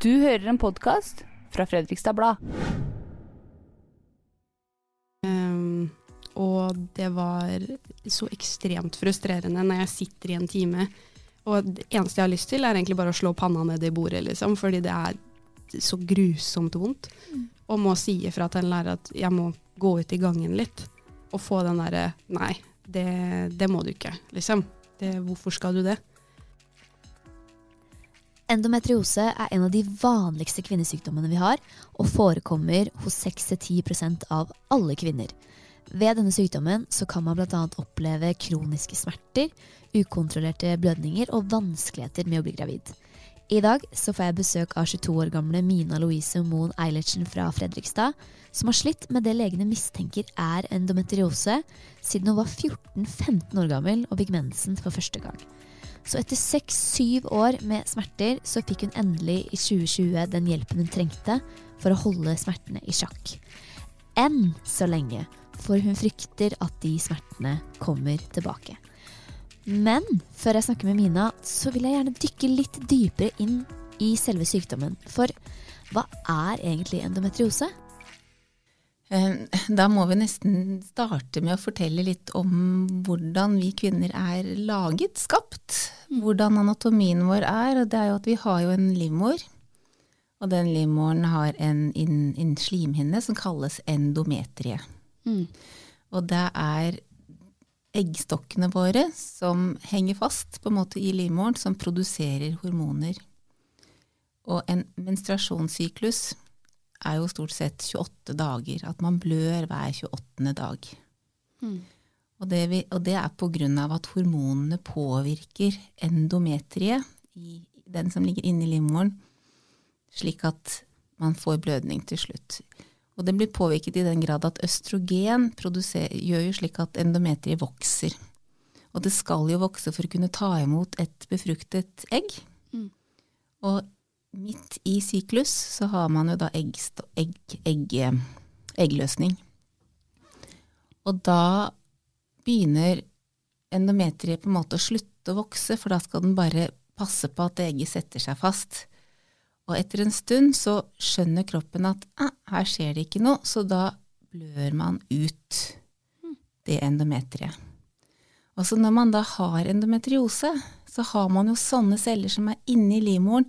Du hører en podkast fra Fredrikstad Blad. Um, og det var så ekstremt frustrerende når jeg sitter i en time, og det eneste jeg har lyst til, er egentlig bare å slå panna ned i bordet, liksom, fordi det er så grusomt vondt. Og må si ifra til en lærer at jeg må gå ut i gangen litt, og få den derre Nei, det, det må du ikke, liksom. Det, hvorfor skal du det? Endometriose er en av de vanligste kvinnesykdommene vi har, og forekommer hos 6-10% av alle kvinner. Ved denne sykdommen kan man bl.a. oppleve kroniske smerter, ukontrollerte blødninger og vanskeligheter med å bli gravid. I dag får jeg besøk av 22 år gamle Mina Louise Moen Eilertsen fra Fredrikstad, som har slitt med det legene mistenker er endometriose, siden hun var 14-15 år gammel og fikk mensen for første gang. Så etter seks-syv år med smerter, så fikk hun endelig i 2020 den hjelpen hun trengte for å holde smertene i sjakk. Enn så lenge, for hun frykter at de smertene kommer tilbake. Men før jeg snakker med Mina, så vil jeg gjerne dykke litt dypere inn i selve sykdommen. For hva er egentlig endometriose? Eh, Da må vi nesten starte med å fortelle litt om hvordan vi kvinner er laget, skapt. Hvordan anatomien vår er. Og det er jo at vi har jo en livmor. Og den livmoren har en, en, en slimhinne som kalles endometrie. Og det er eggstokkene våre som henger fast på en måte i livmoren, som produserer hormoner. Og en menstruasjonssyklus er jo stort sett 28 dager. At man blør hver 28. dag. Og, det vi, og det er på grunn av at hormonene påvirker endometriet, i den som ligger inni livmoren, slik at man får blødning til slutt. Og det blir påvirket i den grad at østrogen gjør jo slik at endometriet vokser. Og det skal jo vokse for å kunne ta imot et befruktet egg. Og midt i syklus så har man jo da egg, egg, egg, eggløsning. Og da begynner endometriet på en måte å slutte å vokse, for da skal den bare passe på at egget setter seg fast. Og etter en stund så skjønner kroppen at ah, her skjer det ikke noe, så da blør man ut det endometriet. Og så når man da har endometriose, så har man jo sånne celler som er inni livmoren,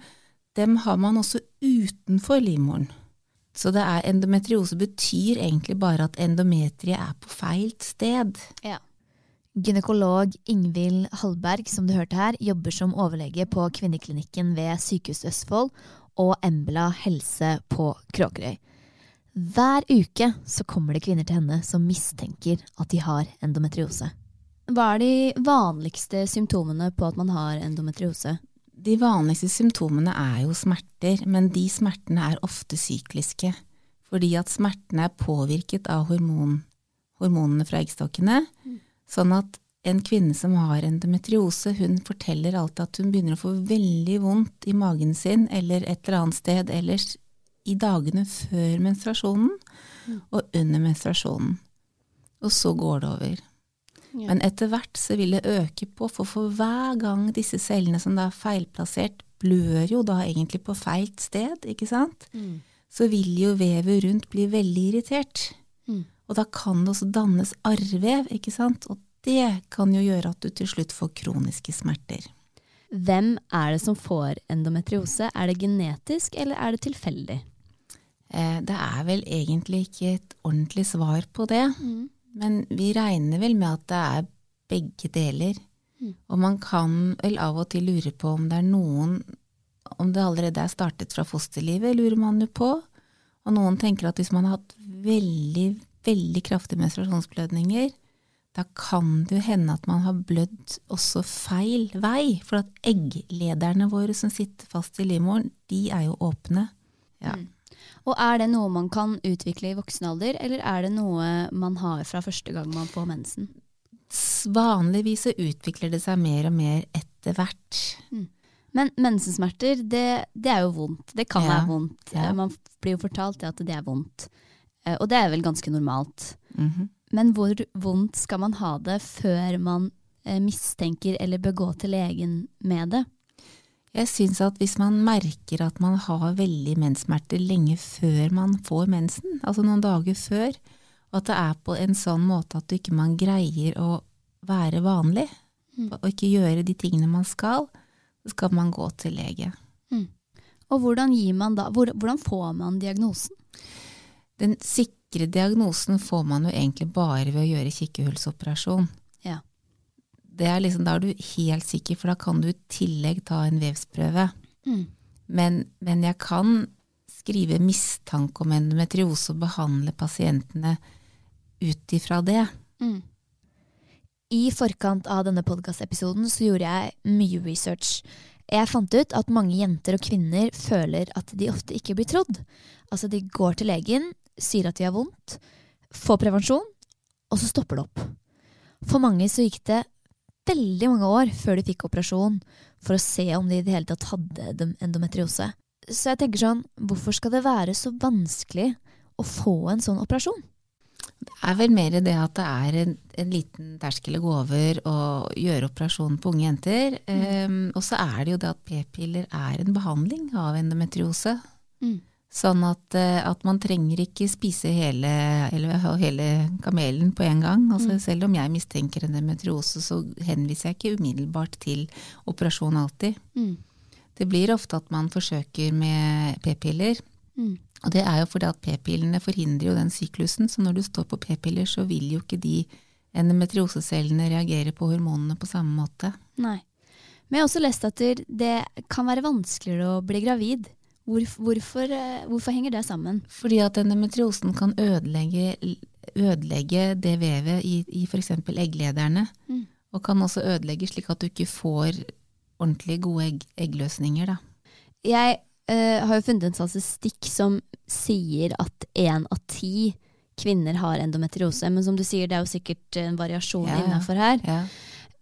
dem har man også utenfor livmoren. Så det er endometriose betyr egentlig bare at endometriet er på feil sted. Ja. Gynekolog Ingvild Hallberg, som du hørte her, jobber som overlege på kvinneklinikken ved Sykehuset Østfold og Embla helse på Kråkerøy. Hver uke så kommer det kvinner til henne som mistenker at de har endometriose. Hva er de vanligste symptomene på at man har endometriose? De vanligste symptomene er jo smerter, men de smertene er ofte sykliske. Fordi at smertene er påvirket av hormon, hormonene fra eggstokkene. Sånn at en kvinne som har endometriose, hun forteller alltid at hun begynner å få veldig vondt i magen sin eller et eller annet sted ellers i dagene før menstruasjonen og under menstruasjonen. Og så går det over. Men etter hvert så vil det øke på, for for hver gang disse cellene som da er feilplassert, blør jo da egentlig på feil sted, ikke sant? Så vil jo vevet rundt bli veldig irritert. Og da kan det også dannes arrvev, ikke sant? Og det kan jo gjøre at du til slutt får kroniske smerter. Hvem er det som får endometriose? Er det genetisk, eller er det tilfeldig? Eh, det er vel egentlig ikke et ordentlig svar på det. Men vi regner vel med at det er begge deler. Og man kan vel av og til lure på om det er noen Om det allerede er startet fra fosterlivet, lurer man jo på. Og noen tenker at hvis man har hatt veldig, veldig kraftige menstruasjonsblødninger, da kan det jo hende at man har blødd også feil vei. For at egglederne våre som sitter fast i livmoren, de er jo åpne. Ja. Mm. Og er det noe man kan utvikle i voksen alder, eller er det noe man har fra første gang man får mensen? Vanligvis så utvikler det seg mer og mer etter hvert. Mm. Men mensensmerter, det, det, er jo vondt. Det kan Ja. være vondt. Ja. Man blir jo fortalt at det er vondt. Eh, Og det er vel ganske normalt. Mhm. Men hvor vondt skal man ha det før man eh, mistenker eller bør gå til legen med det? Jeg syns at hvis man merker at man har veldig menssmerter lenge før man får mensen, altså noen dager før, og at det er på en sånn måte at du ikke man greier å være vanlig, og ikke gjøre de tingene man skal, så skal man gå til lege. Og hvordan, gir man da, hvordan får man diagnosen? Den sikre diagnosen får man jo egentlig bare ved å gjøre kikkehullsoperasjon. Det er liksom, da er du helt sikker, for da kan du i tillegg ta en vevsprøve. Mm. Men, men jeg kan skrive mistanke om endometriose og behandle pasientene ut ifra det. Mm. I forkant av denne podkastepisoden så gjorde jeg mye research. Jeg fant ut at mange jenter og kvinner føler at de ofte ikke blir trodd. Altså de går til legen, sier at de har vondt, får prevensjon, og så stopper det opp. For mange så gikk det veldig mange år før de fikk operasjon for å se om de i det hele tatt hadde endometriose. Så jeg tenker sånn, hvorfor skal det være så vanskelig å få en sånn operasjon? Det er vel mer det at det er en, en liten terskel å gå over og gjøre operasjon på unge jenter. Um, og så er det jo det at p-piller er en behandling av endometriose. Mm. Sånn at, eh, at man trenger ikke spise hele, eller hele kamelen på en gang. Altså, Selv om jeg mistenker endometriose, så henviser jeg ikke umiddelbart til operasjon alltid. Mm. Det blir ofte at man forsøker med p-piller. Mm. Og det er jo fordi at p-pillene forhindrer jo den syklusen, så når du står på p-piller, så vil jo ikke de endometriosecellene reagere på hormonene på samme måte. Nei. Men jeg har også lest at det kan være vanskeligere å bli gravid. Hvorf- hvorfor, eh, hvorfor henger det sammen? Fordi at endometriosen kan ødelegge, ødelegge det vevet i, i f.eks. egglederne, Mm. og kan også ødelegge slik at du ikke får ordentlig gode egg, eggløsninger. Da. Jeg eh, har jo funnet en statistikk som sier at én av ti kvinner har endometriose. Men som du sier, det er jo sikkert en variasjon ja. innafor her. Ja.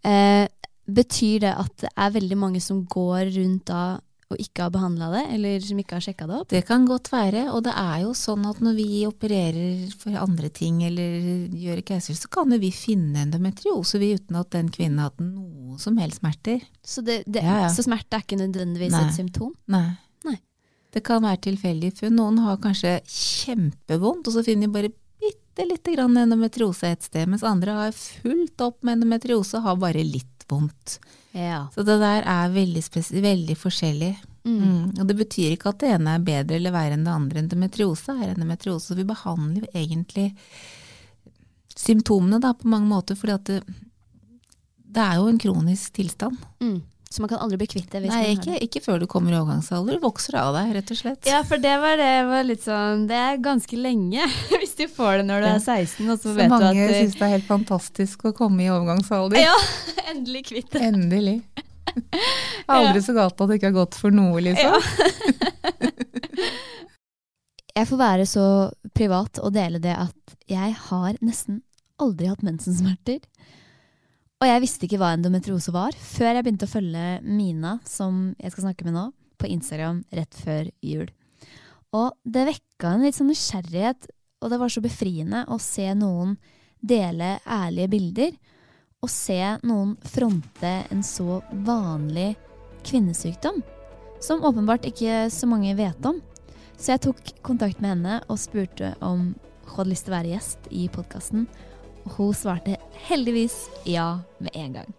Uh, betyr det at det er veldig mange som går rundt da og ikke har behandla det, eller som ikke har sjekka det opp? Det kan godt være, og det er jo sånn at når vi opererer for andre ting eller gjør keiser, så kan jo vi finne endometriose vi uten at den kvinnen har hatt noe som helst smerter. Så, det, det, Ja, ja. så smerte er ikke nødvendigvis Nei. et symptom? Nei. Nei. Det kan være tilfeldig funn. Noen har kanskje kjempevondt, og så finner de bare bitte lite grann endometriose et sted, mens andre har fullt opp med endometriose og har bare litt vondt. Ja. Så det der er veldig, veldig forskjellig. Mm. Og det betyr ikke at det ene er bedre eller verre enn det andre. Endometriose er endometriose. Vi behandler jo egentlig symptomene da, på mange måter, fordi at det, det er jo en kronisk tilstand. Mm. Så man kan aldri bli kvitt det? Hvis Nei, ikke, det. ikke før du kommer i overgangsalder. Du vokser av deg, rett og slett. Ja, for det var, det var litt sånn Det er ganske lenge hvis du får det når du er 16, og så, Så vet du mange at eh, syns det er helt fantastisk å komme i overgangsalder. Ja, endelig kvitt det. Endelig. Aldri så galt at det ikke har gått for noe, liksom. Jeg får være så privat og dele det at jeg har nesten aldri hatt mensensmerter. Og jeg visste ikke hva endometriose var før jeg begynte å følge Mina, som jeg skal snakke med nå, på Instagram rett før jul. Og det vekka en litt sånn nysgjerrighet, og det var så befriende å se noen dele ærlige bilder, og se noen fronte en så vanlig kvinnesykdom, som åpenbart ikke så mange vet om. Så jeg tok kontakt med henne og spurte om hun hadde lyst til å være gjest i podkasten. Hun svarte heldigvis ja med en gang.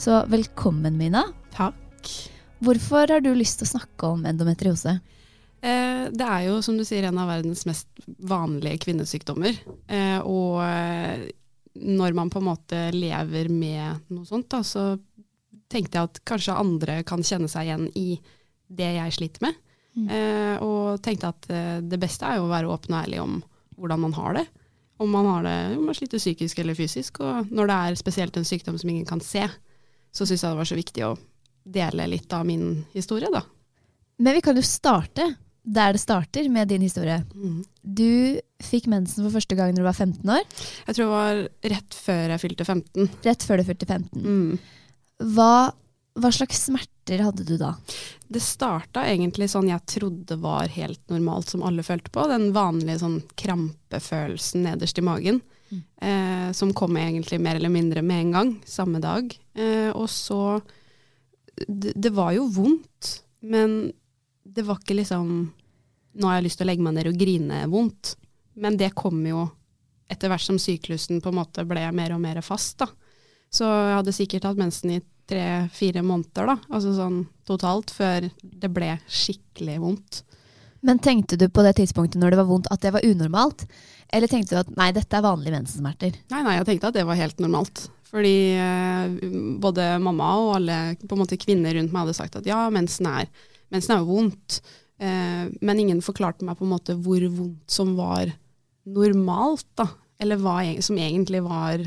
Så velkommen, Mina. Takk. Hvorfor har du lyst til å snakke om endometriose? Eh, det er jo, som du sier, en av verdens mest vanlige kvinnesykdommer. Eh, og eh, når man på en måte lever med noe sånt, da, så tenkte jeg at kanskje andre kan kjenne seg igjen i det jeg sliter med. Mm. Eh, og tenkte at det beste er jo å være åpen og ærlig om hvordan man har det. Om man har det, om man sliter psykisk eller fysisk. Og når det er spesielt en sykdom som ingen kan se, så syns jeg det var så viktig å dele litt av min historie, da. Men vi kan jo starte der det starter, med din historie. Mm. Du fikk mensen for første gang når du var 15 år. Jeg tror det var rett før jeg fylte 15. Rett før du fylte 15. Mm. Hva, hva slags smerter hadde du da? Det starta egentlig sånn jeg trodde var helt normalt, som alle følte på. Den vanlige sånn krampefølelsen nederst i magen. Mm. Eh, som kom egentlig mer eller mindre med en gang, samme dag. Eh, og så det, det var jo vondt, men det var ikke liksom Nå har jeg lyst til å legge meg ned og grine vondt. Men det kom jo etter hvert som syklusen på en måte ble mer og mer fast. da. Så jeg hadde sikkert hatt mensen i tre-fire måneder, da. Altså sånn totalt, før det ble skikkelig vondt. Men tenkte du på det tidspunktet når det var vondt at det var unormalt? Eller tenkte du at nei, dette er vanlige mensensmerter? Nei, nei, jeg tenkte at det var helt normalt. Fordi eh, både mamma og alle måte kvinner rundt meg hadde sagt at ja, mensen er, mensen er jo vondt. Eh, men ingen forklarte meg på en måte hvor vondt som var normalt, da. Eller hva som egentlig var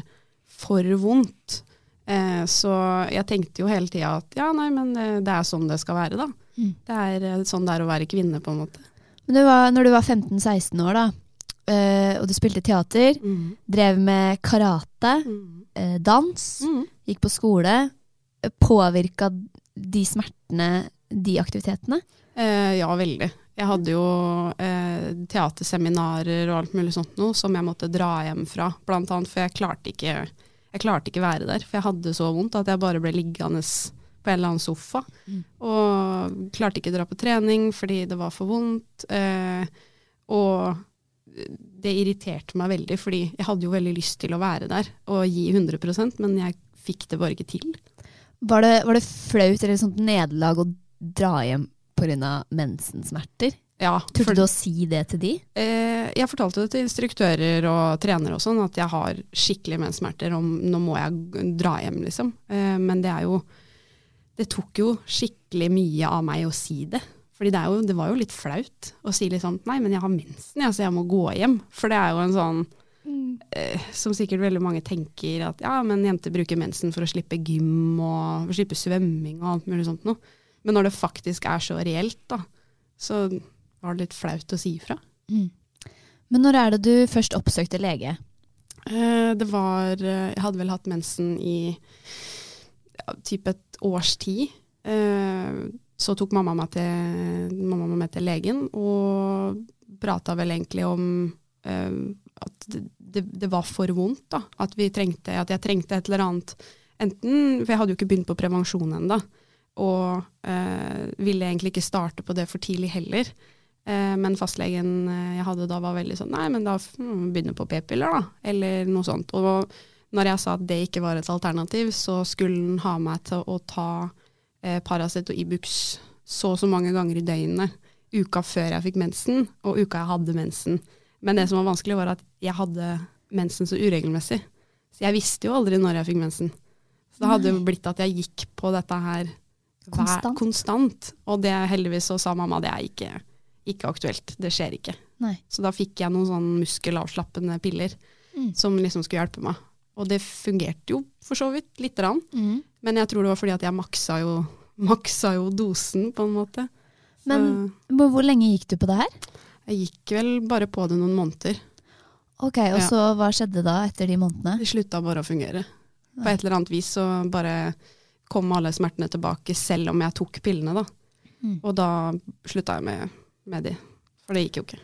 for vondt. Eh, så jeg tenkte jo hele tida at ja, nei, men det er sånn det skal være, da. Mm. Det er sånn det er å være kvinne, på en måte. Men du var, når du var 15-16 år, da, og du spilte teater, drev med karate, eh, dans, Mm. gikk på skole, påvirka de smertene de aktivitetene? Eh, ja, veldig. Jeg hadde jo eh, teaterseminarer og alt mulig sånt noe som jeg måtte dra hjem fra, blant annet, for jeg klarte ikke, jeg klarte ikke være der. For jeg hadde så vondt at jeg bare ble liggende på en eller annen sofa. Og klarte ikke dra på trening fordi det var for vondt. Eh, og det irriterte meg veldig, fordi jeg hadde jo veldig lyst til å være der og gi 100% men jeg fikk det bare ikke til. Var det, var det flaut eller et sånt nederlag å dra hjem pga. mensensmerter? Ja, Turte for- du å si det til de? Eh, jeg fortalte det til instruktører og trenere og sånn, at jeg har skikkelig menssmerter, og nå må jeg dra hjem, liksom. Eh, men det er jo Det tok jo skikkelig mye av meg å si det. Fordi det, jo, det var jo litt flaut å si liksom Nei, men jeg har mensen, ja, så jeg må gå hjem. For det er jo en sånn eh, som sikkert veldig mange tenker at ja, men jenter bruker mensen for å slippe gym og for å slippe svømming og alt mulig sånt noe. Men når det faktisk er så reelt, da, så var det litt flaut å si ifra. Men når er det du først oppsøkte lege? Eh, det var eh, Jeg hadde vel hatt mensen i ja, typ et års tid. Eh, så tok mamma meg til, mamma meg til legen og prata vel egentlig om eh, at det, det, var for vondt. da, At, trengte, at jeg trengte et eller annet. Enten, For jeg hadde jo ikke begynt på prevensjon ennå. Og eh, ville egentlig ikke starte på det for tidlig heller. Eh, men fastlegen eh, jeg hadde da var veldig sånn Nei, men da f- begynner begynne på p-piller, da. Eller noe sånt. Og når jeg sa at det ikke var et alternativ, så skulle han ha meg til å ta eh, Paracet og Ibux så og så mange ganger i døgnet. Uka før jeg fikk mensen, og uka jeg hadde mensen. Men det som var vanskelig, var at jeg hadde mensen så uregelmessig. Så jeg visste jo aldri når jeg fikk mensen. Så det hadde jo blitt at jeg gikk på dette her hver, Konstant. konstant. Og det heldigvis så sa mamma det er ikke, ikke aktuelt. Det skjer ikke. Nei. Så da fikk jeg noen sånn muskelavslappende piller Mm. som liksom skulle hjelpe meg. Og det fungerte jo for så vidt lite grann. Men jeg tror det var fordi at jeg maksa jo, maksa jo dosen, på en måte. Så Men hvor lenge gikk du på det her? jeg gikk vel bare på det noen måneder. Ok, Og Ja. så hva skjedde da etter de månedene? Det slutta bare å fungere. På et eller annet vis så bare kom alle smertene tilbake, selv om jeg tok pillene, da. Mm. Og da slutta jeg med, med de. For det gikk jo ikke.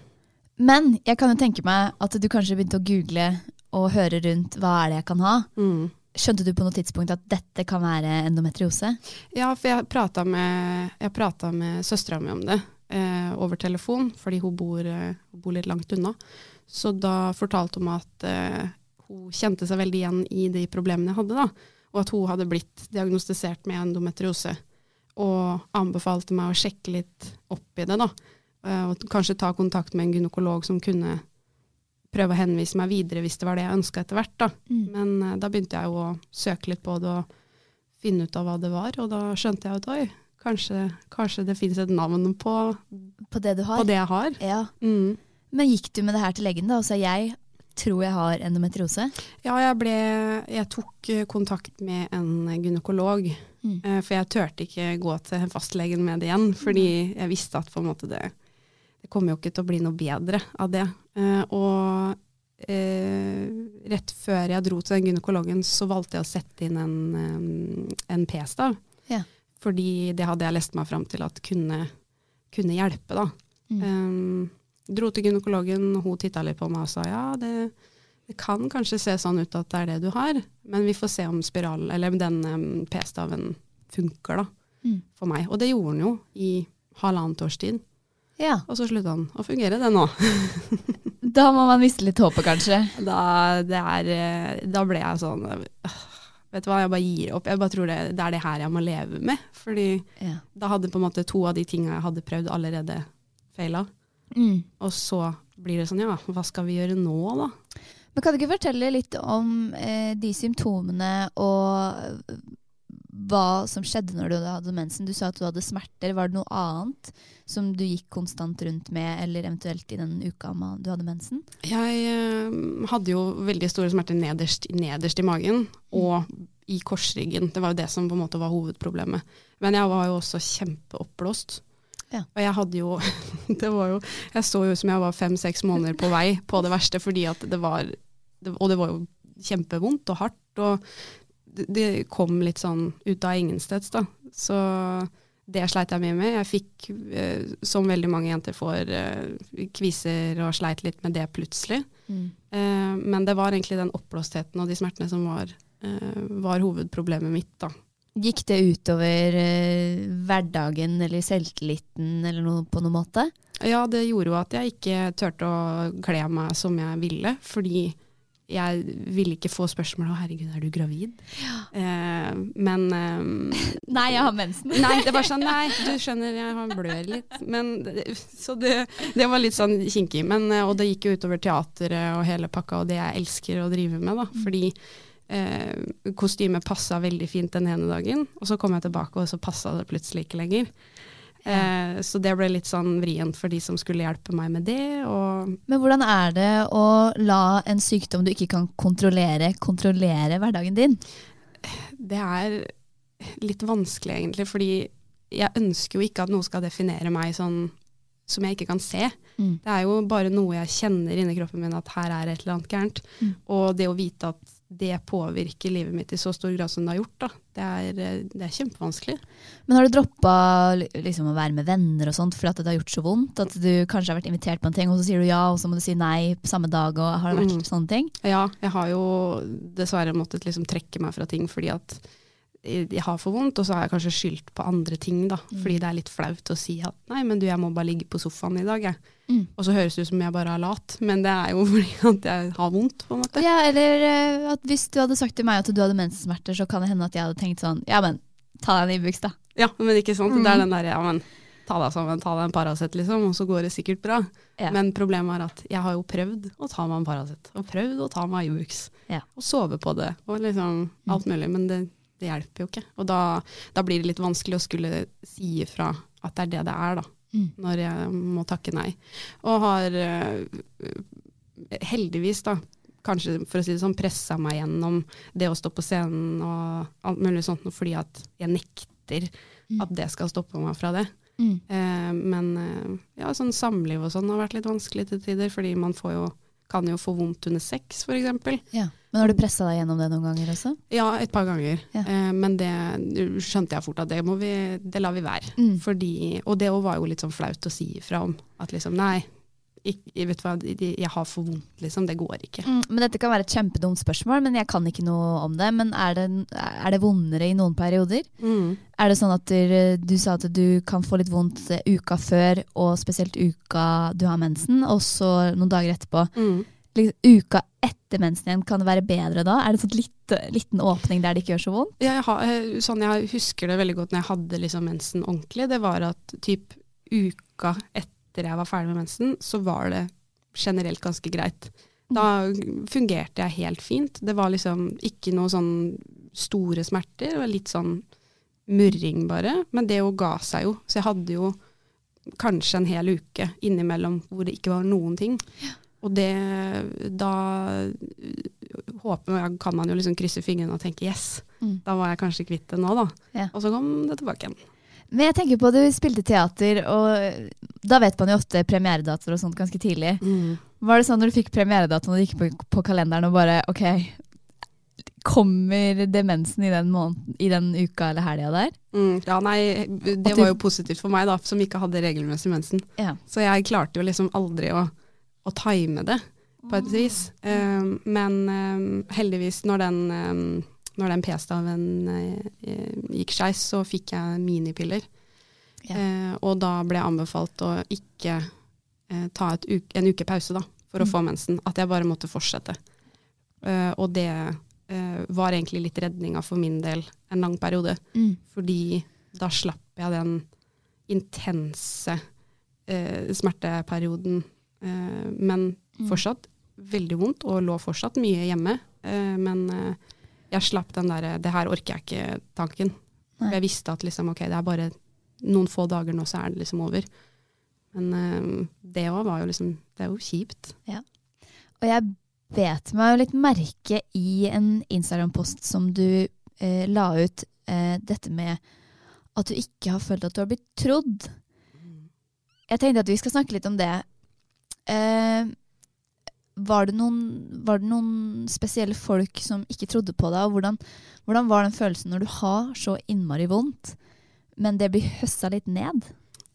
Men jeg kan jo tenke meg at du kanskje begynte å google og høre rundt hva er det jeg kan ha. Mm. Skjønte du på noe tidspunkt at dette kan være endometriose? Ja, for jeg prata med, jeg med søstera mi om det eh, over telefon, fordi hun bor, eh, hun bor litt langt unna. Så da fortalte hun meg at eh, hun kjente seg veldig igjen i de problemene jeg hadde. da. og at hun hadde blitt diagnostisert med endometriose. Og anbefalte meg å sjekke litt opp i det, da. Eh, Og kanskje ta kontakt med en gynekolog som kunne prøve å henvise meg videre hvis det var det jeg ønska etter hvert. Da. Mm. Men uh, da begynte jeg jo å søke litt på det og finne ut av hva det var, og da skjønte jeg at oi, kanskje, kanskje det finnes et navn på, På det du har? på det jeg har. Ja. Mm. Men gikk du med det her til legen, da? Og sa jeg tror jeg har endometriose? Ja, jeg, ble, jeg tok kontakt med en gynekolog, Mm. eh, for jeg turte ikke gå til fastlegen med det igjen, fordi jeg visste at måte det kommer jo ikke til å bli noe bedre av det. Eh, og eh, rett før jeg dro til den gynekologen, så valgte jeg å sette inn en, eh, en p-stav. Ja. Fordi det hadde jeg lest meg fram til at kunne, kunne hjelpe, da. Mm. Um, dro til gynekologen, hun titta litt på meg og sa ja, det, det kan kanskje se sånn ut at det er det du har, men vi får se om spiral, eller den p-staven funker da, Mm. for meg. Og det gjorde den jo i halvannet års tid. Ja. Og så slutta den å fungere, det nå. Da må man miste litt håpet, kanskje. Da, det er, eh, da ble jeg sånn øh, Vet du hva, jeg bare gir opp. Jeg bare tror det, det er det her jeg må leve med. Fordi Ja. da hadde på en måte to av de tinga jeg hadde prøvd, allerede feila. Mm. Og så blir det sånn, ja, hva skal vi gjøre nå, da? Men kan du ikke fortelle litt om eh, de symptomene og eh, hva som skjedde når du hadde mensen? Du sa at du hadde smerter. Var det noe annet som du gikk konstant rundt med, eller eventuelt i den uka du hadde mensen? Jeg eh, hadde jo veldig store smerter nederst, nederst i magen og i korsryggen. Det var jo det som på en måte var hovedproblemet. Men jeg var jo også kjempeoppblåst. Ja. Og jeg hadde jo, det var jo Jeg så jo ut som jeg var fem-seks måneder på vei på det verste, fordi at det var det, Og det var jo kjempevondt og hardt. Og det, kom litt sånn ut av ingensteds, da. Så det sleit jeg mye med. Jeg fikk, eh, som veldig mange jenter får, eh, kviser og sleit litt med det plutselig. Eh, men det var egentlig den oppblåstheten og de smertene som var, eh, var hovedproblemet mitt, da. Gikk det utover eh, hverdagen eller selvtilliten eller noe på noen måte? Ja, det gjorde jo at jeg ikke turte å kle meg som jeg ville, fordi jeg ville ikke få spørsmål om 'herregud, er du gravid?' Eh, men eh, Nei, jeg har mensen. Nei, det var sånn, nei, du skjønner, jeg har blør litt. Men, så det, det var litt sånn kinkig. Men, eh, og det gikk jo utover teateret og hele pakka, og det jeg elsker å drive med, da. Fordi eh, kostymet passa veldig fint den ene dagen, og så kom jeg tilbake, og så passa det plutselig ikke lenger. Eh, så det ble litt sånn vrient for de som skulle hjelpe meg med det. Men hvordan er det å la en sykdom du ikke kan kontrollere, kontrollere hverdagen din? det er litt vanskelig egentlig, fordi jeg ønsker jo ikke at noe skal definere meg sånn som jeg ikke kan se. Mm. Det er jo bare noe jeg kjenner inni kroppen min at her er et eller annet gærent. Mm. Og det å vite at det påvirker livet mitt i så stor grad som det har gjort, det er, eh, det er kjempevanskelig. Men har du droppa liksom, å være med venner og sånt fordi det har gjort så vondt? At du kanskje har vært invitert på en ting, og så sier du ja, og så må du si nei på samme dag? og Har det vært Mm. sånne ting? Ja, jeg har jo dessverre måttet liksom trekke meg fra ting fordi at jeg har for vondt, og så har jeg kanskje skyldt på andre ting, da. Fordi det er litt flaut å si at nei, men du, jeg må bare ligge på sofaen i dag, jeg. Mm. Og så høres det ut som jeg bare er lat, men det er jo fordi at jeg har vondt, på en måte. Ja, eller eh, at hvis du hadde sagt til meg at du hadde mensensmerter, så kan det hende at jeg hadde tenkt sånn Ja, men ta deg en Ibux, da. Ja, men ikke sant. Mm. Det er den derre ja, men ta deg sammen, ta deg en Paracet, liksom, og så går det sikkert bra. Ja. Men problemet er at jeg har jo prøvd å ta meg en Paracet, og prøvd å ta meg Ibux, Ja. og sove på det, og liksom alt mulig, men det, det hjelper jo ikke. Og da, da blir det litt vanskelig å skulle si ifra at det er det det er, da. Mm. Når jeg må takke nei. Og har eh, heldigvis, da, kanskje for å si det sånn, pressa meg gjennom det å stå på scenen og alt mulig sånt, fordi at jeg nekter Mm. at det skal stoppe meg fra det. Mm. Eh, men eh, ja, sånn samliv og sånn har vært litt vanskelig til tider, fordi man får jo, kan jo få vondt under sex, eksempel. Ja. Men har du pressa deg gjennom det noen ganger også? Ja, et par ganger. Ja. Eh, men det skjønte jeg fort at det, må vi, det lar vi være. Mm. Fordi, og det var jo litt sånn flaut å si ifra om. At liksom, nei, ikk- jeg, vet hva, jeg har for vondt, liksom. Det går ikke. Mm, men Dette kan være et kjempedumt spørsmål, men jeg kan ikke noe om det. Men er det, er det vondere i noen perioder? Mm. Er det sånn at du, du sa at du kan få litt vondt uka før, og spesielt uka du har mensen, og så noen dager etterpå Mm. liksom, uka etter mensen igjen, kan det være bedre da? Er det en litt, liten åpning der det ikke gjør så vondt? Jeg, har, eh, sånn jeg husker det veldig godt når jeg hadde liksom mensen ordentlig, det var at typ uka etter jeg var ferdig med mensen, så var det generelt ganske greit. Da fungerte jeg helt fint. Det var liksom ikke noe sånn store smerter, det var litt sånn murring bare. Men det jo ga seg jo. Så jeg hadde jo kanskje en hel uke innimellom hvor det ikke var noen ting. Og det Da håper jeg, kan man jo liksom krysse fingrene og tenke yes, Mm. da var jeg kanskje kvitt det nå, da. Ja. Og så kom det tilbake igjen. Men jeg tenker på at du spilte teater, og da vet man jo ofte premieredatoer og sånt ganske tidlig. Var det sånn når du fikk premieredatoen og du gikk på, på kalenderen og bare ok, kommer demensen i den, måneden, i den uka eller helga der? Mm, ja, nei, det var jo positivt for meg, da, som ikke hadde regelmessig mensen. Ja. Så jeg klarte jo liksom aldri å, å time det, på et vis. Um, men um, heldigvis, når den, um, når den p-staven uh, gikk skeis, så fikk jeg minipiller. Ja. Eh, og da ble jeg anbefalt å ikke eh, ta uke, en uke pause da, for å Mm. få mensen. At jeg bare måtte fortsette. Eh, og det eh, var egentlig litt redninga for min del en lang periode. Mm. Fordi da slapp jeg den intense eh, smerteperioden. Eh, men Mm. fortsatt veldig vondt, og lå fortsatt mye hjemme. Eh, men eh, jeg slapp den derre 'det her orker jeg ikke'-tanken. Jeg visste at liksom, ok, det er bare noen få dager nå, så er det liksom over. Men eh, det òg var jo liksom Det er jo kjipt. Og jeg bet meg jo litt merke i en Instagram-post som du eh, la ut, eh, dette med at du ikke har følt at du har blitt trodd. Jeg tenkte at vi skal snakke litt om det. Eh, var, det noen, var det noen spesielle folk som ikke trodde på deg? Og hvordan, hvordan var den følelsen når du har så innmari vondt, men det blir høssa litt ned?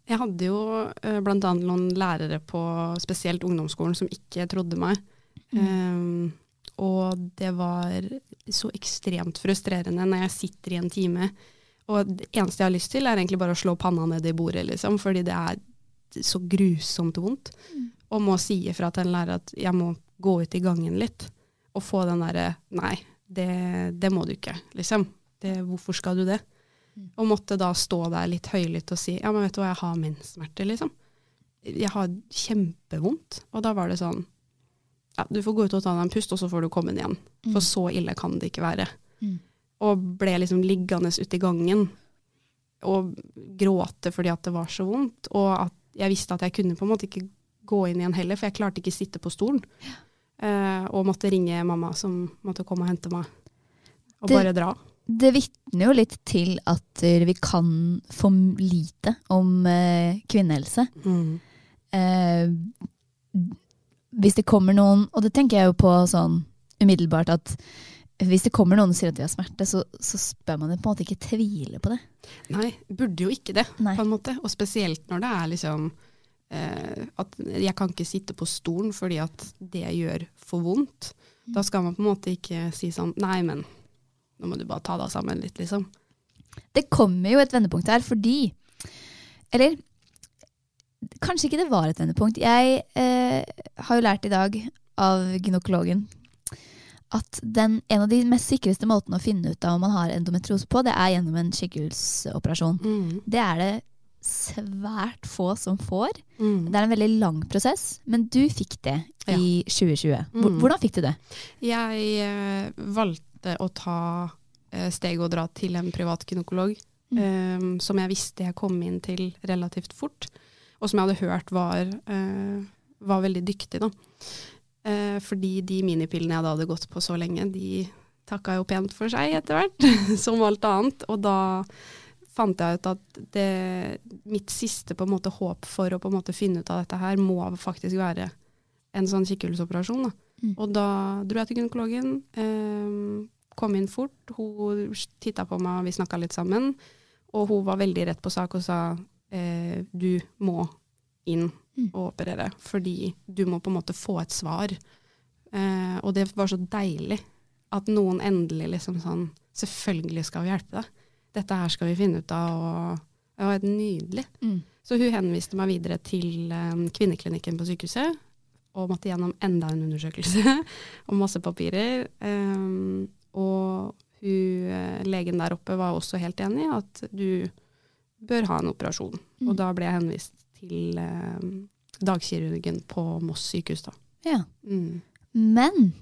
Jeg hadde jo uh, bl.a. noen lærere på spesielt ungdomsskolen som ikke trodde meg. Um, og det var så ekstremt frustrerende når jeg sitter i en time, og det eneste jeg har lyst til, er egentlig bare å slå panna ned i bordet, liksom, fordi det er så grusomt vondt. Og må si ifra til en lærer at jeg må gå ut i gangen litt, og få den derre Nei, det, det må du ikke, liksom. Det, hvorfor skal du det? Og måtte da stå der litt høylytt og si ja, men vet du hva, jeg har menssmerter, liksom. Jeg har kjempevondt. Og da var det sånn ja, du får gå ut og ta deg en pust, og så får du komme inn igjen. For så ille kan det ikke være. Mm. Og ble liksom liggende ute i gangen og gråte fordi at det var så vondt. Og at jeg visste at jeg kunne på en måte ikke gå inn igjen heller, for jeg klarte ikke sitte på stolen. Uh, og måtte ringe mamma som måtte komme og hente meg. Og Det- bare dra. Det vitner jo litt til at vi kan for lite om uh, kvinnehelse. Eh, hvis det kommer noen, og det tenker jeg jo på sånn umiddelbart at hvis det kommer noen og sier at de har smerte, så, så spør man på en måte ikke tvile på det. Nei, burde jo ikke det, Nei. på en måte. Og spesielt når det er liksom eh, at jeg kan ikke sitte på stolen fordi at det gjør for vondt. Da skal man på en måte ikke si sånn Nei, men nå må du bare ta deg sammen litt, liksom. Det kommer jo et vendepunkt her fordi Eller kanskje ikke det var et vendepunkt. Jeg eh, har jo lært i dag av gynekologen at den, en av de mest sikreste måtene å finne ut av om man har endometriose på, det er gjennom en skikkhullsoperasjon. Det er det svært få som får. Mm. Det er en veldig lang prosess, men du fikk det i 2020. Hvor- Mm. Hvordan fikk du det? Jeg eh, valgte å ta eh, steget og dra til en privat gynekolog, eh, som jeg visste jeg kom inn til relativt fort, og som jeg hadde hørt var, var veldig dyktig. Da. Eh, fordi de minipillene jeg da hadde gått på så lenge, de takka jo pent for seg etter hvert, som alt annet. Og da fant jeg ut at det, mitt siste på en måte håp for å på en måte finne ut av dette her, må faktisk være en sånn kikkhullsoperasjon. Da. Mm. Og da dro jeg til gynekologen, eh, kom inn fort, hun titta på meg, vi snakka litt sammen, og hun var veldig rett på sak og sa eh, du må inn Mm. å operere, fordi du må på en måte få et svar. Eh, og det var så deilig at noen endelig liksom sånn Selvfølgelig skal vi hjelpe deg. Dette her skal vi finne ut av, og det var nydelig. Mm. Så hun henviste meg videre til eh, kvinneklinikken på sykehuset. og måtte gjennom enda en undersøkelse og masse papirer. Um, og hun, eh, legen der oppe var også helt enig i at du bør ha en operasjon. Mm. Og da ble jeg henvist til eh, dagkirurgen på Moss sykehus. da. Ja. Mm. Men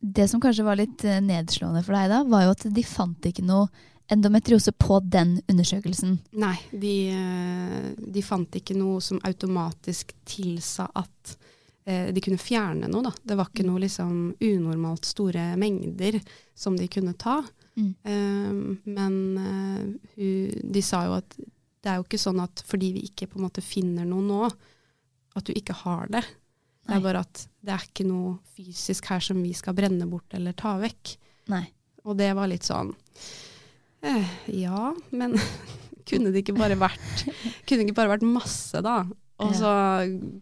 det som kanskje var litt eh, nedslående for deg da, var jo at de fant ikke noe endometriose på den undersøkelsen. Nei, de, eh, de fant ikke noe som automatisk tilsa at eh, de kunne fjerne noe. Da. Det var ikke noe liksom, unormalt store mengder som de kunne ta. Mm. Eh, men eh, hun, de sa jo at det er jo ikke sånn at fordi vi ikke på en måte finner noe nå, at du ikke har det. Det er bare at det er ikke noe fysisk her som vi skal brenne bort eller ta vekk. Nei. Og det var litt sånn eh, Ja, men kunne det ikke bare vært Kunne det ikke bare vært masse, da? Og så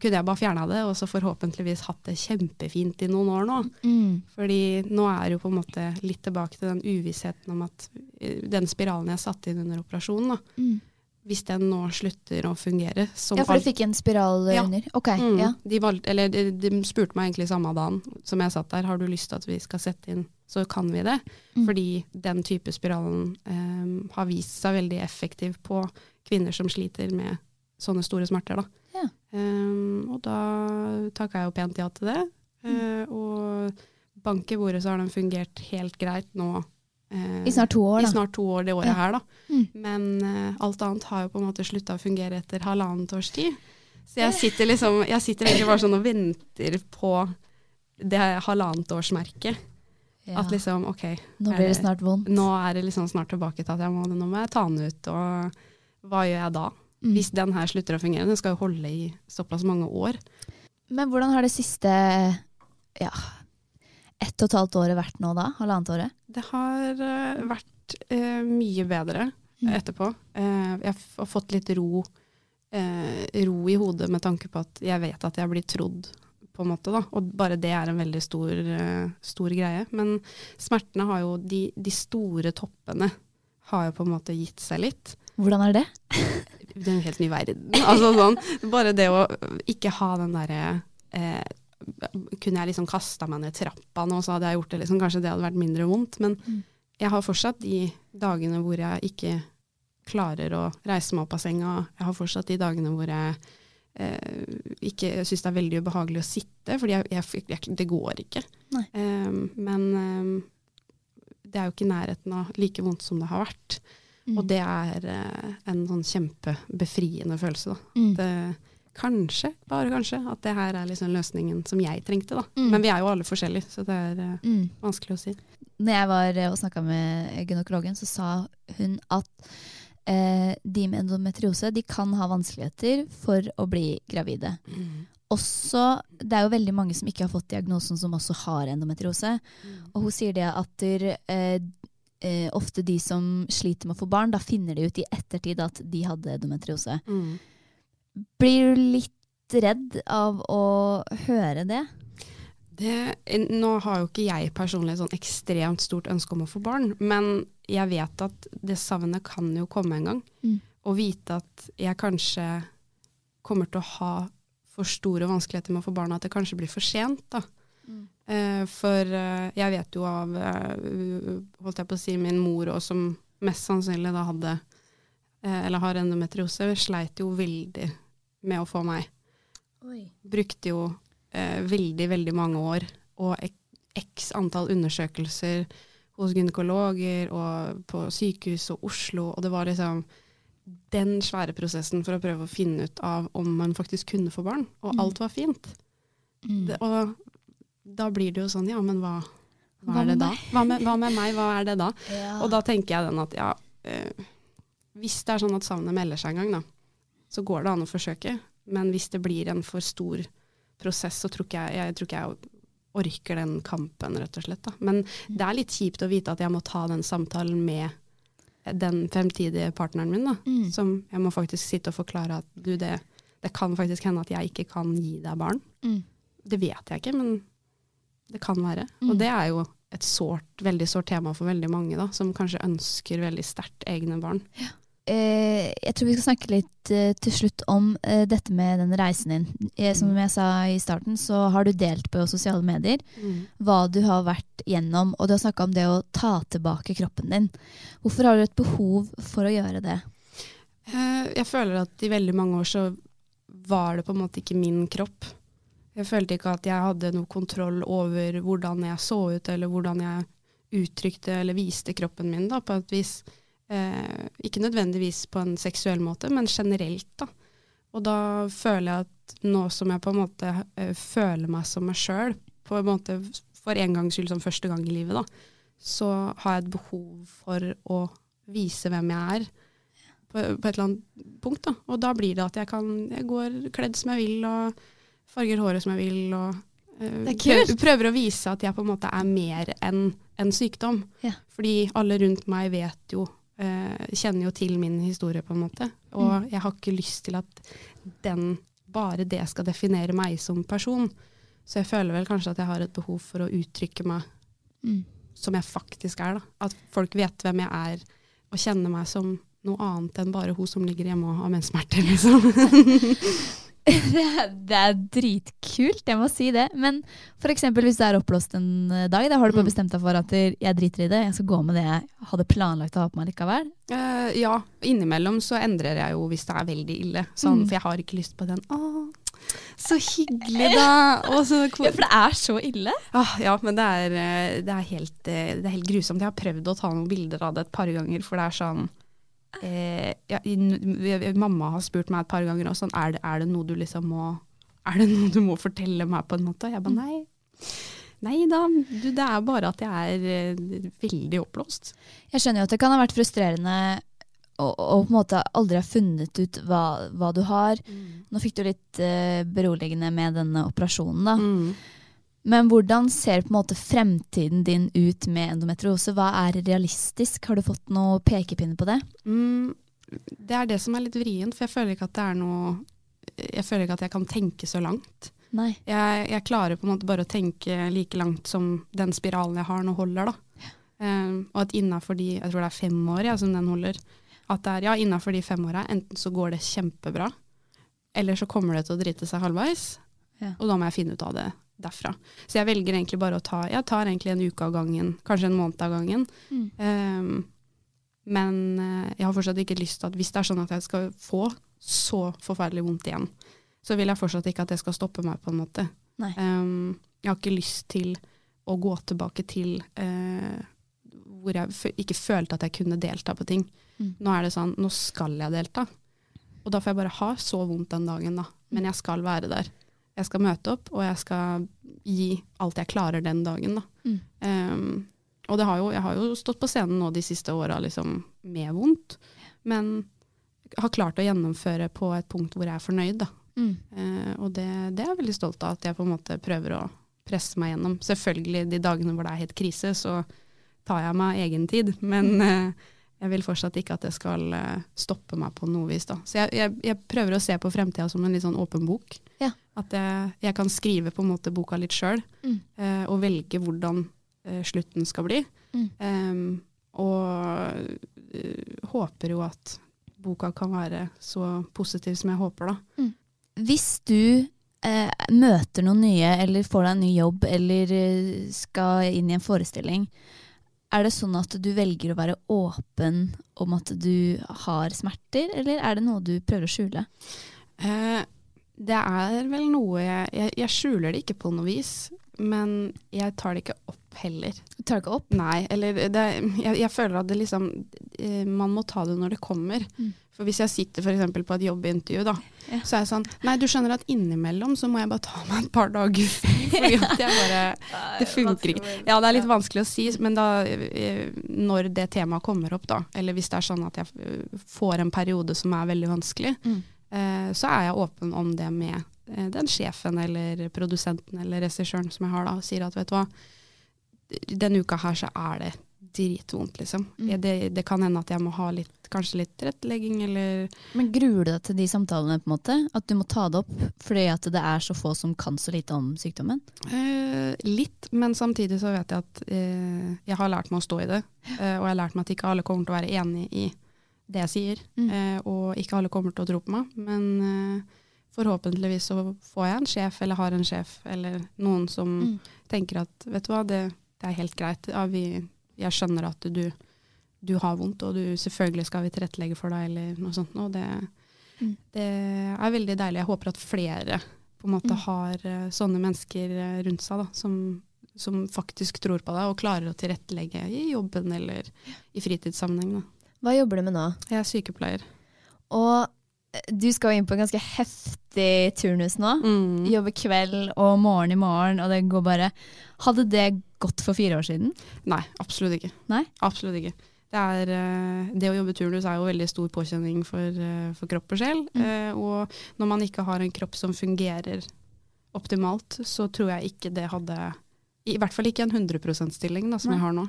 kunne jeg bare fjerna det, og så forhåpentligvis hatt det kjempefint i noen år nå. Mm. Fordi nå er jo på en måte litt tilbake til den uvissheten om at eh, den spiralen jeg satte inn under operasjonen, da, Mm. Hvis den nå slutter å fungere som Ja, for du fikk en spiral Ja. under? Ok, Mm. ja. De, valgte, eller de, de spurte meg egentlig samme dagen som jeg satt der, har du lyst til at vi skal sette inn, så kan vi det. Mm. Fordi den type spiralen um, har vist seg veldig effektiv på kvinner som sliter med sånne store smerter. Da. Ja. Um, og da takka jeg jo pent ja til det. Eh, og bank i bordet så har den fungert helt greit nå. Eh, I snart to år, da. I snart to år det året Ja. her, da. Mm. Men eh, alt annet har jo på en måte slutta å fungere etter halvannet års tid. Så jeg sitter liksom, jeg sitter egentlig bare sånn og venter på det halvannetårsmerket. Ja. At liksom, ok. Nå blir det snart vondt. Nå er det liksom snart tilbake til at jeg må, nå må jeg ta den ut, og hva gjør jeg da? Mm. Hvis den her slutter å fungere. Den skal jo holde i såpass mange år. Men hvordan har det siste ja, ett og et halvt året vært nå da? Halvannet året? Det har eh, vært eh, mye bedre Mm. etterpå. Eh, jeg har fått litt ro, eh, ro i hodet med tanke på at jeg vet at jeg blir trodd, på en måte. Da. Og bare det er en veldig stor, eh, stor greie. Men smertene har jo de, de store toppene har jo på en måte gitt seg litt. Hvordan er det? Det er en helt ny verden. Altså sånn, bare det å ikke ha den derre eh, Kunne jeg liksom kasta meg ned trappa nå, så hadde jeg gjort det. Liksom, kanskje det hadde vært mindre vondt. Men Mm. jeg har fortsatt de dagene hvor jeg ikke klarer å reise meg opp av senga. Jeg har fortsatt de dagene hvor jeg eh, ikke syns det er veldig ubehagelig å sitte, fordi jeg, jeg, jeg, det går ikke. Eh, men um, det er jo ikke i nærheten av like vondt som det har vært. Mm. Og det er eh, en sånn kjempebefriende følelse. Da. Mm. Det, kanskje, bare kanskje, at det her er liksom løsningen som jeg trengte. Da. Mm. Men vi er jo alle forskjellige, så det er eh, Mm. vanskelig å si. Når jeg var eh, og snakka med gynekologen, så sa hun at eh, de med endometriose de kan ha vanskeligheter for å bli gravide. Også, det er jo veldig mange som ikke har fått diagnosen, som også har endometriose. Og hun sier det at der, eh, eh, ofte de som sliter med å få barn, da finner de ut i ettertid at de hadde endometriose. Mm. Blir du litt redd av å høre det? Det, nå har jo ikke jeg personlig et sånn ekstremt stort ønske om å få barn, men jeg vet at det savnet kan jo komme en gang. Mm. Og vite at jeg kanskje kommer til å ha for store vanskeligheter med å få barn, at det kanskje blir for sent. da. Mm. Eh, for eh, jeg vet jo av eh, holdt jeg på å si, min mor, og som mest sannsynlig da hadde eller har endometriose, sleit jo veldig med å få meg. Brukte jo eh, veldig, veldig mange år og x antall undersøkelser hos gynekologer og på sykehus og Oslo, og det var liksom den svære prosessen for å prøve å finne ut av om man faktisk kunne få barn, og Mm. alt var fint. Mm. Det, og da blir det jo sånn, ja, men hva, hva, Hva er det da? Hva med, hva med meg, hva er det da? Ja. Og da tenker jeg den at ja, eh, hvis det er sånn at savnet melder seg en gang, da, så går det an å forsøke. Men hvis det blir en for stor prosess, så tror ikke jeg, jeg, tror ikke jeg orker den kampen, rett og slett. Da. Men det er litt kjipt å vite at jeg må ta den samtalen med den fremtidige partneren min, da. Mm. Som jeg må faktisk sitte og forklare at du, det, det kan faktisk hende at jeg ikke kan gi deg barn. Mm. Det vet jeg ikke, men det kan være. Mm. Og det er jo et sårt, veldig sårt tema for veldig mange, da, som kanskje ønsker veldig sterkt egne barn. eh, jeg tror vi skal snakke litt eh, til slutt om eh, dette med den reisen din. Eh, som jeg sa i starten, så har du delt på sosiale medier hva du har vært gjennom, og du har snakka om det å ta tilbake kroppen din. Hvorfor har du et behov for å gjøre det? Eh, Jeg føler at i veldig mange år så var det på en måte ikke min kropp. Jeg følte ikke at jeg hadde noe kontroll over hvordan jeg så ut, eller hvordan jeg uttrykte eller viste kroppen min, da, på et vis. Eh, ikke nødvendigvis på en seksuell måte, men generelt, da. Og da føler jeg at nå som jeg på en måte eh, føler meg som meg sjøl, på en måte for en gangs skyld som første gang i livet, da, så har jeg et behov for å vise hvem jeg er på, på et eller annet punkt. Da. Og da blir det at jeg kan jeg går kledd som jeg vil, og farger håret som jeg vil, og eh, er prøver, prøver å vise at jeg på en måte er mer enn en sykdom. Ja. Fordi alle rundt meg vet jo, kjenner jo til min historie, på en måte. Og Mm. jeg har ikke lyst til at den, bare det skal definere meg som person. Så jeg føler vel kanskje at jeg har et behov for å uttrykke meg Mm. som jeg faktisk er. Da. At folk vet hvem jeg er, og kjenner meg som noe annet enn bare hun som ligger hjemme og har menssmerter, liksom. det, er, det er dritkult, jeg må si det. Men eksempel hvis du er oppblåst en eh, dag, da har du bare Mm. bestemt deg for at jeg driter i det, jeg skal gå med det jeg hadde planlagt å ha på meg likevel. Uh, ja, innimellom så endrer jeg jo hvis det er veldig ille. Sånn, Mm. For jeg har ikke lyst på den. Å, så hyggelig, da! Så Ja, for det er så ille. Ah, ja, men det er, eh, det, er helt, eh, det er helt grusomt. Jeg har prøvd å ta noen bilder av det et par ganger, for det er sånn eh, ja, Mamma har spurt meg et par ganger også, er, det, er det noe du liksom må Er det noe du må fortelle meg, på en måte? Jeg bare nei. Nei da, du, det er bare at jeg er eh, veldig oppblåst. Jeg skjønner jo at det kan ha vært frustrerende å, på en måte aldri ha funnet ut hva, hva du har. Nå fikk du litt uh, beroligende med denne operasjonen, da. Mm. Men hvordan ser på en måte fremtiden din ut med endometriose? Hva er realistisk? Har du fått noe pekepinne på det? Mm, det er det som er litt vrient, for jeg føler ikke at det er noe Jeg føler ikke at jeg kan tenke så langt. Jeg, jeg klarer på en måte bare å tenke like langt som den spiralen jeg har nå holder, da. Eh, og at innafor de Jeg tror det er fem år ja, som den holder. At det er ja, innafor de fem åra, enten så går det kjempebra, eller så kommer det til å drite seg halvveis. Ja. Og da må jeg finne ut av det derfra. Så jeg velger egentlig bare å ta Jeg tar egentlig en uke av gangen, kanskje en måned av gangen. Mm. Um, men eh, jeg har fortsatt ikke lyst til at hvis det er sånn at jeg skal få så forferdelig vondt igjen, så vil jeg fortsatt ikke at det skal stoppe meg, på en måte. Um, jeg har ikke lyst til å gå tilbake til uh, hvor jeg ikke følte at jeg kunne delta på ting. Mm. Nå er det sånn, nå skal jeg delta. Og da får jeg bare ha så vondt den dagen, da. Men jeg skal være der. Jeg skal møte opp, og jeg skal gi alt jeg klarer den dagen, da. Mm. Um, og det har jo, jeg har jo stått på scenen nå de siste åra liksom, med vondt, men har klart å gjennomføre på et punkt hvor jeg er fornøyd. Da. Mm. Uh, og det, det er jeg veldig stolt av, at jeg på en måte prøver å presse meg gjennom. Selvfølgelig de dagene hvor det er helt krise, så tar jeg meg egen tid, men eh, jeg vil fortsatt ikke at det skal eh, stoppe meg på noe vis. Da. Så jeg, jeg, jeg prøver å se på fremtida som en litt sånn åpen bok. Ja. At jeg, jeg kan skrive på en måte boka litt sjøl, Mm. eh, og velge hvordan eh, slutten skal bli. Mm. Em, og uh, håper jo at boka kan være så positiv som jeg håper, da. Hvis du eh, møter noen nye, eller får deg en ny jobb, eller eh, skal inn i en forestilling, er det sånn at du velger å være åpen om at du har smerter, eller er det noe du prøver å skjule? Eh, det er vel noe jeg, jeg Jeg skjuler det ikke på noe vis, men jeg tar det ikke opp heller. Du tar det ikke opp? Nei, eller det, jeg, jeg føler at det liksom eh, Man må ta det når det kommer. Mm. For hvis jeg sitter f.eks. på et jobbintervju, da, Ja. så er jeg sånn Nei, du skjønner at innimellom så må jeg bare ta meg et par dager. Fordi at jeg bare Det funker ikke. Ja, det er litt vanskelig å si, men da eh, når det temaet kommer opp, da, eller hvis det er sånn at jeg eh, får en periode som er veldig vanskelig, Mm. eh, så er jeg åpen om det med den sjefen eller produsenten eller regissøren som jeg har da, og sier at vet du hva, denne uka her så er det dritvondt, liksom. Mm. Det, det kan hende at jeg må ha litt, kanskje litt tilrettelegging, eller Men gruer du deg til de samtalene, på en måte? At du må ta det opp fordi at det er så få som kan så lite om sykdommen? eh, litt, men samtidig så vet jeg at eh, jeg har lært meg å stå i det, eh, og jeg har lært meg at ikke alle kommer til å være enig i det jeg sier. Mm. Eh, og ikke alle kommer til å tro på meg, men eh, forhåpentligvis så får jeg en sjef, eller har en sjef, eller noen som Mm. tenker at vet du hva, det, det er helt greit. Ja, vi, jeg skjønner at du, du har vondt, og du, selvfølgelig skal vi tilrettelegge for deg, eller noe sånt. Og det, Mm. det er veldig deilig. Jeg håper at flere på en måte Mm. har eh, sånne mennesker eh, rundt seg da, som, som faktisk tror på deg og klarer å tilrettelegge i jobben eller i fritidssammenheng. Da. Hva jobber du med nå? Jeg er sykepleier. Og du skal jo inn på en ganske heftig turnus nå. Mm. Jobbe kveld og morgen i morgen, og det går bare Hadde det gått for fire år siden? Nei, absolutt ikke. Nei? Absolutt ikke. Det, er, eh, det å jobbe turnus er jo veldig stor påkjenning for, eh, for kropp og sjel. Mm. Eh, Og når man ikke har en kropp som fungerer optimalt, så tror jeg ikke det hadde I hvert fall ikke en 100 %-stilling som Nei. jeg har nå.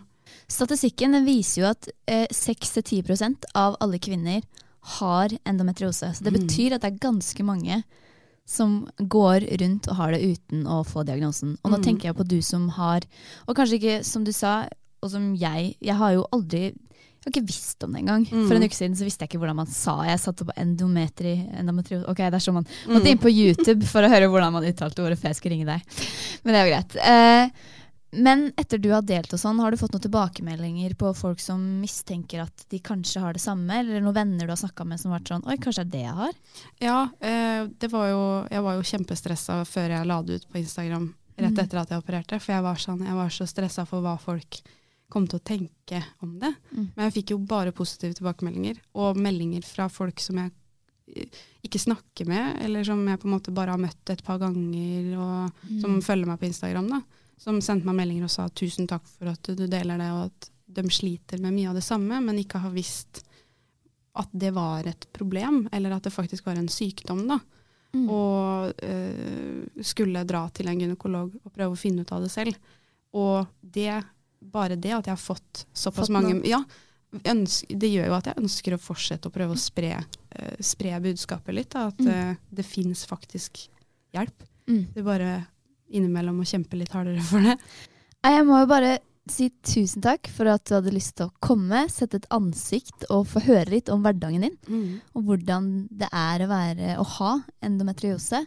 Statistikken viser jo at eh, 6-10 av alle kvinner har endometriose. Så det Mm. betyr at det er ganske mange som går rundt og har det uten å få diagnosen. Og nå Mm. tenker jeg på du som har Og kanskje ikke, som du sa, og som jeg Jeg har jo aldri jeg har ikke visst om det engang. Mm. For en uke siden så visste jeg ikke hvordan man sa Jeg satte på endometri, endometriose Ok, det er sånn man Mm. måtte inn på YouTube for å høre hvordan man uttalte ordet før jeg skulle ringe deg. Men det er jo greit. Eh, men etter du har delt og sånn, har du fått noen tilbakemeldinger på folk som mistenker at de kanskje har det samme, eller noen venner du har snakka med som har vært sånn Oi, kanskje det er det jeg har? Ja, eh, det var jo, jeg var jo kjempestressa før jeg la det ut på Instagram rett Mm. etter at jeg opererte. For jeg var, sånn, jeg var så stressa for hva folk kom til å tenke om det. Mm. Men jeg fikk jo bare positive tilbakemeldinger, og meldinger fra folk som jeg eh, ikke snakker med, eller som jeg på en måte bare har møtt et par ganger, og Mm. som følger meg på Instagram. da. Som sendte meg meldinger og sa tusen takk for at du deler det, og at de sliter med mye av det samme, men ikke har visst at det var et problem, eller at det faktisk var en sykdom. da Mm. og eh, skulle dra til en gynekolog og prøve å finne ut av det selv. Og det, bare det at jeg har fått såpass Fått mange. Ja, ønsker, det gjør jo at jeg ønsker å fortsette å prøve å spre, eh, spre budskapet litt. Da, at Mm. eh, det fins faktisk hjelp. Mm. Det bare innimellom å kjempe litt hardere for det. Jeg må jo bare si tusen takk for at du hadde lyst til å komme, sette et ansikt og få høre litt om hverdagen din. Og hvordan det er å, være, å ha endometriose.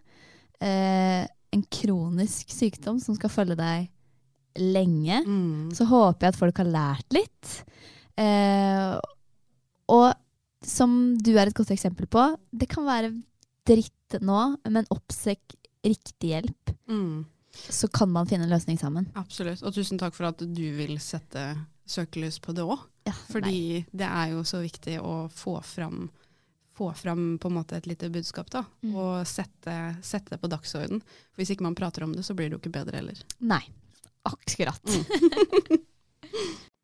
Eh, en kronisk sykdom som skal følge deg lenge. Mm. Så håper jeg at folk har lært litt. Eh, og som du er et godt eksempel på, det kan være dritt nå, men oppsøk riktig hjelp. Mm. Så kan man finne en løsning sammen. Absolutt. Og tusen takk for at du vil sette søkelys på det òg. Ja, Fordi det er jo så viktig å få fram, få fram på en måte et lite budskap, da. Mm. Og sette, sette det på dagsorden. For hvis ikke man prater om det, så blir det jo ikke bedre heller. Nei. Akkurat.